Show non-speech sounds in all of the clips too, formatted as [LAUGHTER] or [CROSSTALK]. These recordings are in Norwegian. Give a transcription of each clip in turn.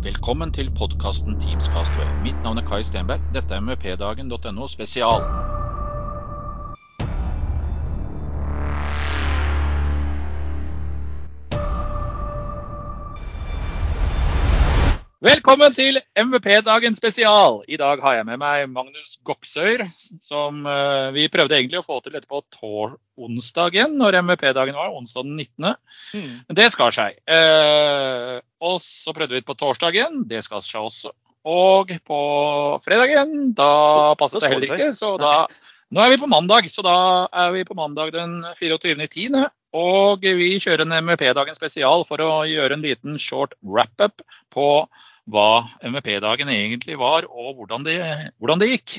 Velkommen til podkasten Teams Castaway. Mitt navn er Kai Stenberg. Dette er mvpdagen.no spesial. Velkommen til MVP-dagen spesial. I dag har jeg med meg Magnus Goksøyr. Som uh, vi prøvde egentlig å få til dette på tår onsdagen, når MVP-dagen var. Onsdag den 19. Mm. Det skar seg. Uh, og så prøvde vi det på torsdagen. Det skar seg også. Og på fredagen, da passet det heller ikke. Så da Nå er vi på mandag, så da er vi på mandag den 24.10. Og vi kjører en MVP-dagen spesial for å gjøre en liten short wrap-up på hva MVP-dagen egentlig var, og hvordan det, hvordan det, gikk.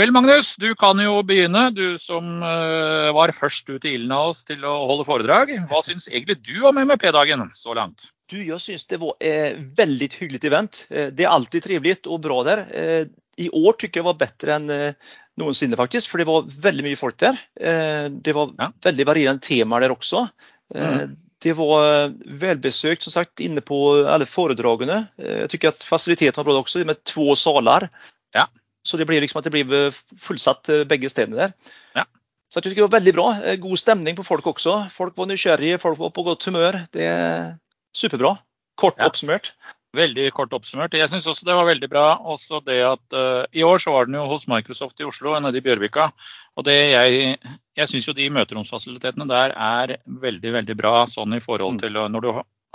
Vel, Magnus, du kan jo begynne. Du som uh, var først ut i ilden av oss til å holde foredrag. Hva syns egentlig du om MVP-dagen så langt? Du, jeg syns det var et veldig hyggelig event. Eh, det er alltid trivelig og bra där. Eh, I år tykker jeg var bedre enn noensinne, faktisk. For det var veldig mye folk der. Det var ja. veldig varierende temaer der også. Mm. Det var velbesøkt, som sagt inne på alle foredragene. Jeg syns at faciliteten var bra også, med två saler. Ja. Så det blir liksom at det blir fullsatt begge stedene der. Ja. Så jeg syns det var veldig bra. God stemning på folk også. Folk var nysgjerrige, folk var på godt humør. Det, er superbra. Kort oppsummert. Veldig kort oppsummert. Jeg syns også det var veldig bra. Også det at uh, I år så var den jo hos Microsoft i Oslo, nede i Bjørvika. Og det jeg, jeg syns jo de møteromsfasilitetene der er veldig, veldig bra sånn i forhold mm. til uh, når du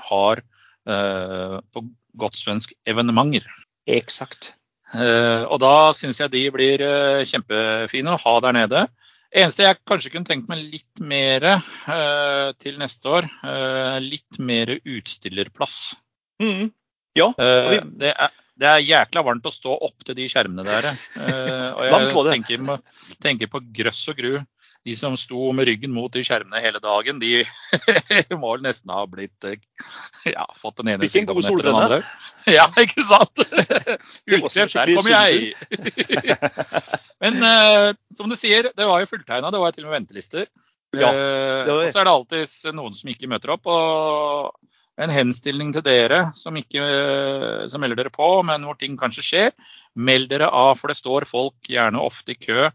har uh, på godt svensk evenementer. Eksakt. og da syns jeg de blir kjempefine å ha der nede. Eneste jeg kanskje kunne tenkt meg litt mer uh, til neste år, uh, litt mer utstillerplass. Mm. Ja. Vi... det, er, det, er, jækla varmt å stå opp til de skjermene der. [LAUGHS] og jeg tenker, tenker, på grøss og gru de som sto med ryggen mot de skjermene hele dagen, de [LAUGHS] må vel nesten ha blitt eh, ja, fått den ene etter den andre. [LAUGHS] Ja, ikke sant? Ullkjeft, der kommer jeg! Men uh, som du sier, det var jo fulltegna. Det var til og med ventelister. Ja, uh, og så er det alltid noen som ikke møter opp. og en henstilling til dere som ikke som melder dere på, men hvor ting kanskje skjer. Meld dere av, for det står folk gjerne ofte i kø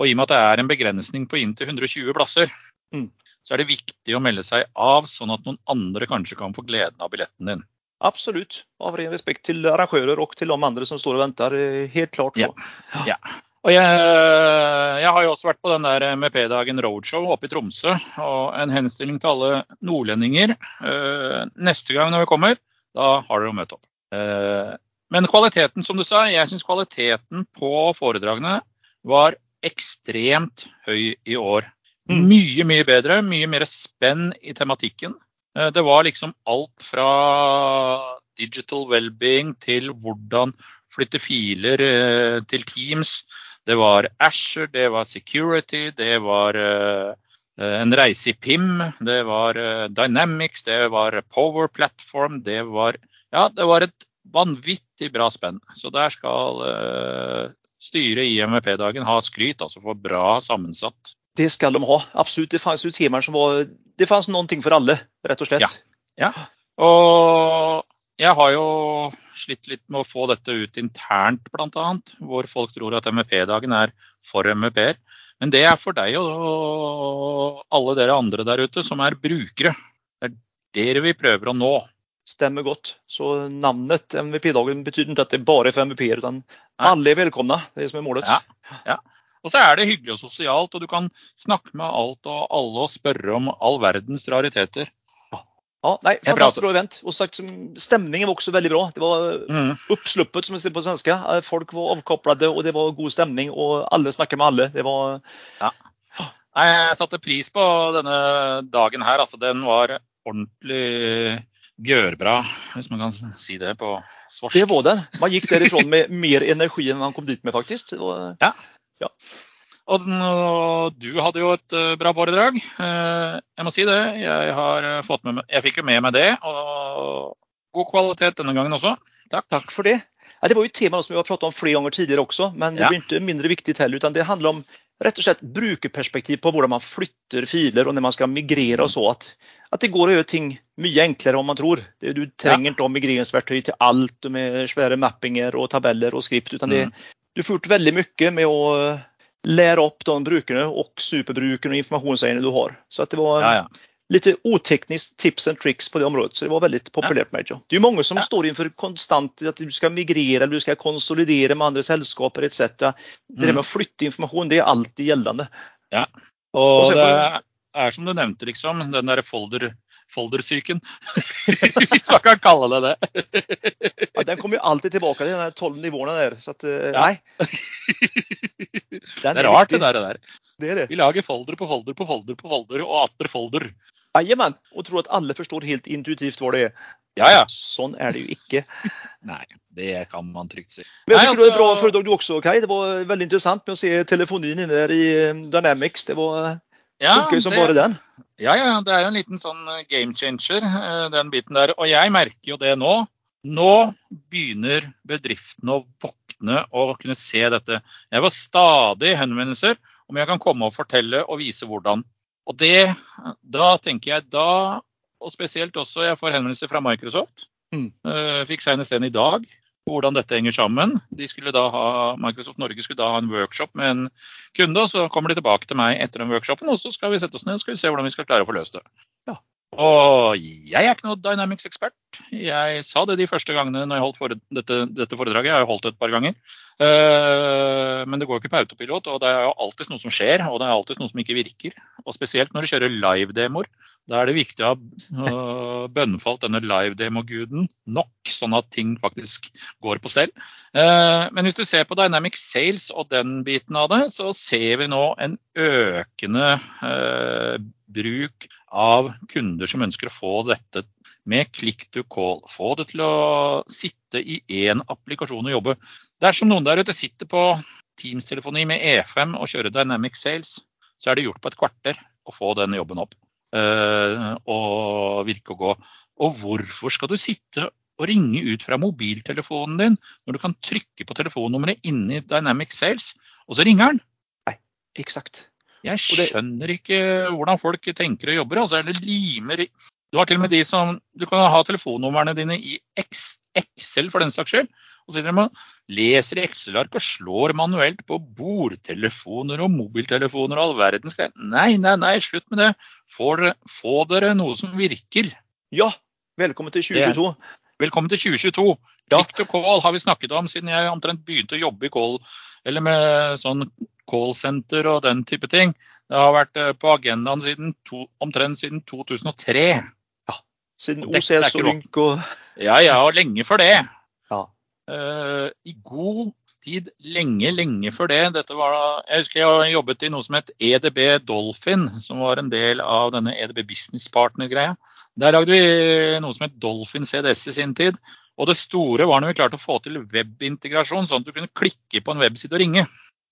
og i og med at det er en begrensning på inntil 120 plasser, mm. så er det viktig å melde seg av, sånn at noen andre kanskje kan få gleden av billetten din. Absolutt. Av ren respekt til arrangører og til de andre som står og venter. Helt klart så. Ja. ja. Og jeg, jeg, har jo også vært på den der MP-dagen Roadshow oppe i Tromsø. Og en henstilling til alle nordlendinger. Eh, neste gang når vi kommer, da har dere å møte opp. Eh, men kvaliteten, som du sa, jeg syns kvaliteten på foredragene var ekstremt høy i år. Mm. Mye, mye bedre. Mye mer spenn i tematikken. Eh, det var liksom alt fra digital well-being til hvordan flytte filer til Teams. Det var Asher, det var security, det var eh, en reise i PIM, det var Dynamics, det var Power Platform, det var Ja, det var et vanvittig bra spenn. Så der skal styret i MVP-dagen ha skryt, altså for bra sammensatt. Det skal de ha, absolutt. Det fantes temaer som var Det fantes noen ting for alle, rett og slett. Ja. ja. Og jeg har jo slitt litt med å få dette ut internt, bl.a. Hvor folk tror at MEP-dagen er for MEP-er. Men det er for deg og alle dere andre der ute som er brukere. Det er dere vi prøver å nå Stemmer godt. Så navnet MVP-dagen betyr ikke at det er bare for MVP-er, utan alle er velkomne. Det er det som er målet. Ja, ja. Og så er det hyggelig og sosialt, og du kan snakke med alt og alle og spørre om all verdens rariteter. Ja, nei, Fantastisk bra event. Og sagt, Stemningen var også veldig bra. Det var mm. oppsluppet, som vi sier på svenska. Folk var avkoblede, og det var god stemning. Og alle snakker med alle. Det var ja. Nei, Jeg satte pris på denne dagen her. Altså, den var ordentlig gørbra, hvis man kan si det på svorsk. Det var den. Man gikk derifra med mer energi enn man kom dit med, faktisk. Var, ja. ja. Og, du hadde jo et uh, bra foredrag. Uh, jeg må si det. Jeg, har fått med, jeg fikk jo med meg det. Og god kvalitet denne gangen også. Takk. Takk for det. Det var jo et tema som vi har pratet om flere ganger tidligere også, men det ja. blir ikke mindre viktig heller. utan Det handler om rett og slett brukerperspektiv på hvordan man flytter filer og når man skal migrere og så. At, at det går å gjøre ting mye enklere enn man tror. Det, du trenger ikke ja. migreringsverktøy til alt med svære mappinger og tabeller og skript. utan det, mm. Du får gjort veldig mye med å lære opp de brukerne og superbrukerne og informasjonseierne du har. Så det var ja, ja lite otekniskt tips and tricks på det området. Så det var väldigt populärt ja. märkte jag. Det är många som står inför konstant att du ska migrera eller du ska konsolidera med andra sällskaper etc. Det mm. där med å flytte informasjon, det er alltid gjeldende. Ja, og, og det er som du nevnte, liksom, den der folder foldersyken. Hvis [LAUGHS] man kan kalle det det. [LAUGHS] ja, den kommer jo alltid tilbake, de tolv nivåene der. Så at, eh, nei. [LAUGHS] det er rart, det der, det der. Vi lager folder på folder på folder på folder og atter folder. Jajamän, og tror at alle forstår helt intuitivt hva det er. Ja, ja. Sånn er det jo ikke. Nei, det kan man trygt si. Men jeg tycker altså... det var bra bra foredrag du også, Kai. Det var veldig interessant med å se telefonien inne der i eh, Dynamics. Det var ja, funker som det, bare den. Ja, ja. Det er jo en liten sånn eh, game changer, eh, den biten der. Og jeg merker jo det nå. Nå begynner bedriftene å våkne og kunne se dette. Jeg får stadig henvendelser om jeg kan komme og fortelle og vise hvordan. Og det, da tenker jeg da, og spesielt også jeg får henvendelser fra Microsoft. Mm. Eh, fikk senest en i dag hvordan dette henger sammen. Ha, Microsoft Norge skulle da ha en workshop med en kunde, og så kommer de tilbake til meg etter den workshopen, og så skal vi sette oss ned og se hvordan vi skal klare å få løst det. Ja. Og jeg er ikke noe Dynamics-ekspert. Jeg sa det de første gangene når jeg holdt for, dette, dette, foredraget. Jeg har jo holdt det et par ganger. Uh, men det går ikke på autopilot, og det er jo alltid noe som skjer, og det er alltid noe som ikke virker. Og spesielt når du kjører live-demoer. Da er det viktig å ha uh, bønnfalt denne live-demoguden nok, sånn at ting faktisk går på stell. Uh, men hvis du ser på Dynamic Sales og den biten av det, så ser vi nå en økende bruk av kunder som ønsker å få dette med click to call. Få det til å sitte i én applikasjon og jobbe. Dersom noen der ute sitter på Teams-telefoni med E5 og kjører Dynamic Sales, så er det gjort på et kvarter å få den jobben opp uh, og virke og gå. Og hvorfor skal du sitte og ringe ut fra mobiltelefonen din når du kan trykke på telefonnummeret inni Dynamic Sales, og så ringer den? Nei, eksakt. Jeg skjønner ikke hvordan folk tenker og jobber. altså, eller limer Du har til og med de som Du kan ha telefonnumrene dine i Excel for den saks skyld. Og så sitter de og leser i Excel-ark og slår manuelt på bordtelefoner og mobiltelefoner og all verdens greier. Nei, nei, nei, slutt med det. Få, få dere noe som virker. Ja, velkommen til 2022. Det, velkommen til 2022. Ja. Click to call har vi snakket om siden jeg omtrent begynte å jobbe i call, eller med sånn callsenter og den type ting. Det har vært eh, på agendaen siden to, omtrent siden 2003. Ja, Siden OCS og Lynk og Ja, ja, og lenge før det. Ja. Uh, I god tid, lenge, lenge før det. Dette var jeg husker jeg jobbet i noe som het EDB Dolphin, som var en del av denne EDB Business Partner-greia. Der lagde vi noe som het Dolphin CDS i sin tid. Og det store var når vi klarte å få til webintegrasjon, sånn at du kunne klikke på en webside og ringe.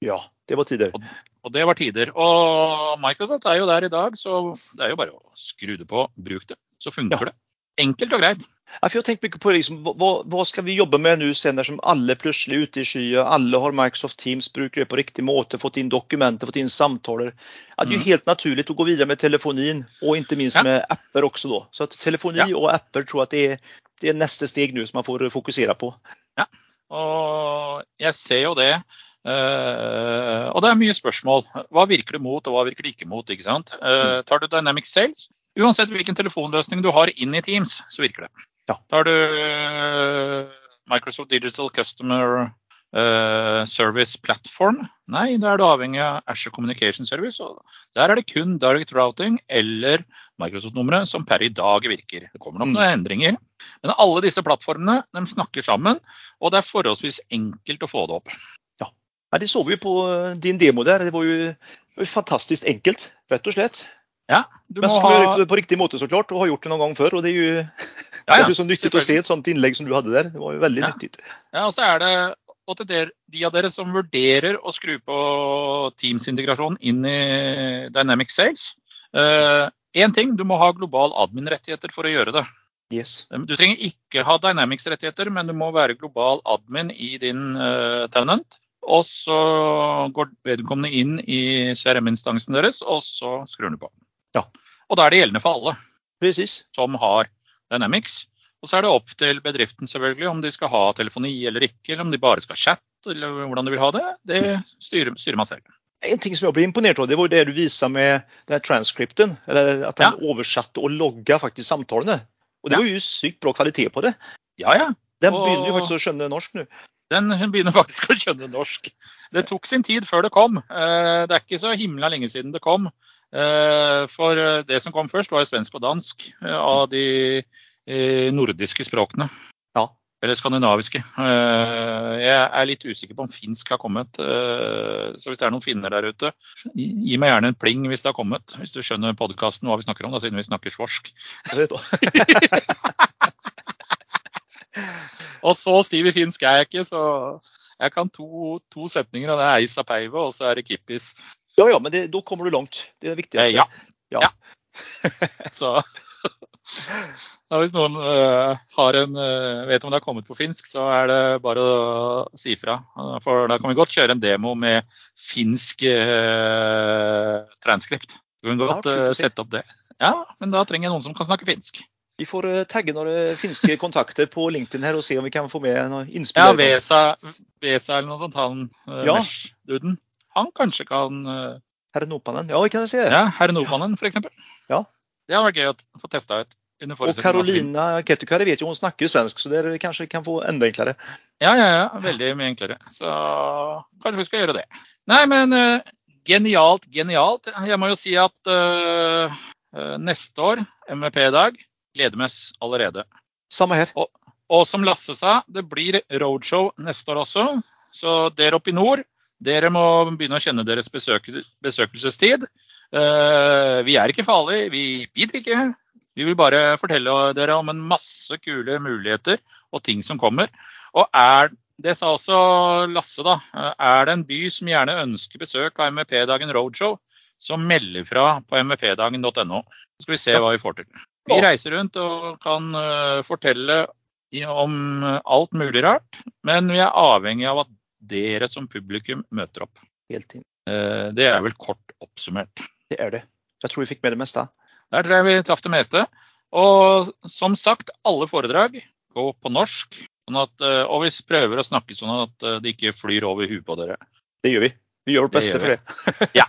Ja, det var tider. Og, og, det var tider. Og Microsoft er jo der i dag, så det er jo bare å skru det på, bruk det. Så funker ja. det. Enkelt og greit. Ja, jeg tenker mye på liksom, hva, hva, skal vi jobbe med nå senere som alle plutselig er ute i skya, alle har Microsoft Teams, bruker det på riktig måte, fått inn dokumenter, fått inn samtaler. Ja, det er jo mm. helt naturlig å gå videre med telefonin og ikke minst ja. med apper også. Da. Så at telefoni ja. og apper tror jeg at det er, det er neste steg nå som man får fokusere på. Ja, og jeg ser jo det. Uh, og det er mye spørsmål. Hva virker det mot, og hva virker det ikke mot? ikke sant? Uh, tar du Dynamic Sales, uansett hvilken telefonløsning du har inn i Teams, så virker det. Ja. har du uh, Microsoft Digital Customer Service Platform, nei, da er du avhengig av Asher Communication Service. og Der er det kun Direct Routing eller Microsoft-nummeret som per i dag virker. Det kommer nok mm. noen endringer. Men alle disse plattformene de snakker sammen, og det er forholdsvis enkelt å få det opp. Ja, Det så vi jo på eh, din demo der. Det var jo, fantastisk enkelt, rett og slett. Ja, du må Men så skal ha... gjøre det på riktig måte, så klart, og har gjort det noen gang før. og Det er jo, ja, ja, det er så nyttig å se et sånt innlegg som du hadde der. Det var jo veldig ja. nyttig. Ja, og så er det og til de av dere som vurderer å skru på Teams-integrasjon inn i Dynamic Sales. Én uh, ting, du må ha global admin-rettigheter for å gjøre det. Yes. Du trenger ikke ha Dynamics-rettigheter, men du må være global admin i din uh, tenant. Og så går vedkommende inn i CRM-instansen deres, og så skrur du på. Ja. Og da er det gjeldende for alle Precis. som har Dynamics. Og så er det opp til bedriften selvfølgelig om de skal ha telefoni eller ikke, eller om de bare skal chatte, eller hvordan de vil ha det. Det styrer, styrer man selv. En ting som jeg ble imponert av, det var det du viser med den här transcripten. Eller At den oversatte og logga faktisk samtalene. Og det Ja. var jo sykt bra kvalitet på det. Ja, ja. Den Og- begynner jo faktisk å skjønne norsk nå. Den begynner faktisk å skjønne norsk. Det tok sin tid før det kom. Eh, Det er ikke så himla lenge siden det kom. Eh, For eh, det som kom først, var jo svensk og dansk eh, av de nordiske språkene. Ja. Eller skandinaviske. Jeg er litt usikker på om finsk har kommet. Så hvis det er noen finner der ute, gi meg gjerne en pling hvis det har kommet. Hvis du skjønner podkasten hva vi snakker om, da, siden vi snakker svorsk. [LAUGHS] Og så stiv i finsk er jeg ikke, så jeg kan to, to setninger, og det er Eisa Peive, og så er det Kippis. Ja, ja, men det, da kommer du langt. Det er det viktigste. Eh, ja. Ja. [LAUGHS] Så [LAUGHS] hvis noen eh, har en, eh, vet om det har kommet på finsk, så er det bare å si fra. Eh, For da kan vi godt kjøre en demo med finsk uh, transkript. Du kan godt Ja, eh, sette opp det. Ja, men da trenger jeg noen som kan snakke finsk. Vi får eh, tagge noen finske [LAUGHS] kontakter på LinkedIn her og se om vi kan få med noen innspill. Ja. Vesa, Vesa eller noe sånt, han Ja. Mesh-duden. Han kanskje kan eh, Herre Nopanen. Ja, kan si det. Ja, Herre Nordmannen f.eks. Ja. Det hadde vært gøy å få testa ut. Og Karolina Kettukari vet jo hun snakker svensk, så det kanskje kan få enda enklere. Ja, ja, ja. Veldig mye enklere. Så kanskje vi skal gjøre det. Nei, men uh, genialt, genialt. Jeg må jo si at uh, uh, neste år, MVP-dag, gleder meg allerede. Samme her. Og som Lasse sa, det blir roadshow neste år også. Så dere oppe i nord, dere må begynne å kjenne deres besøk besøkelsestid. Uh, vi er ikke farlige, vi biter ikke. Vi vil bare fortelle dere om en masse kule muligheter og ting som kommer. Og er, det sa også Lasse, da. Er det en by som gjerne ønsker besøk av MVP-dagen Roadshow, så meld fra på mvpdagen.no. Så skal vi se hva vi får til. Vi reiser rundt og kan eh, fortelle om alt mulig rart, men vi er avhengig av at dere som publikum møter opp. Helt inn. Eh, Det er vel kort oppsummert. Det er det. Jeg tror vi fikk med det meste. Der tror jeg vi traff det meste. Og som sagt, alle foredrag går på norsk. Sånn at, eh, og vi prøver å snakke sånn at eh, det ikke flyr over huet på dere. Det gjør vi. Vi gjør vårt Det beste gjør for det. [LAUGHS] Ja.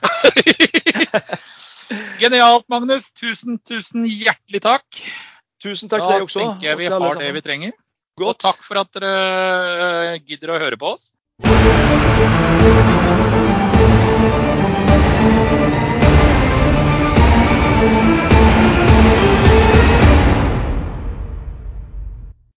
Genialt, Magnus. Tusen, tusen hjertelig takk. Tusen takk til deg også. tenker jeg vi har det vi trenger. Og takk for at dere gidder å høre på oss. Thank you.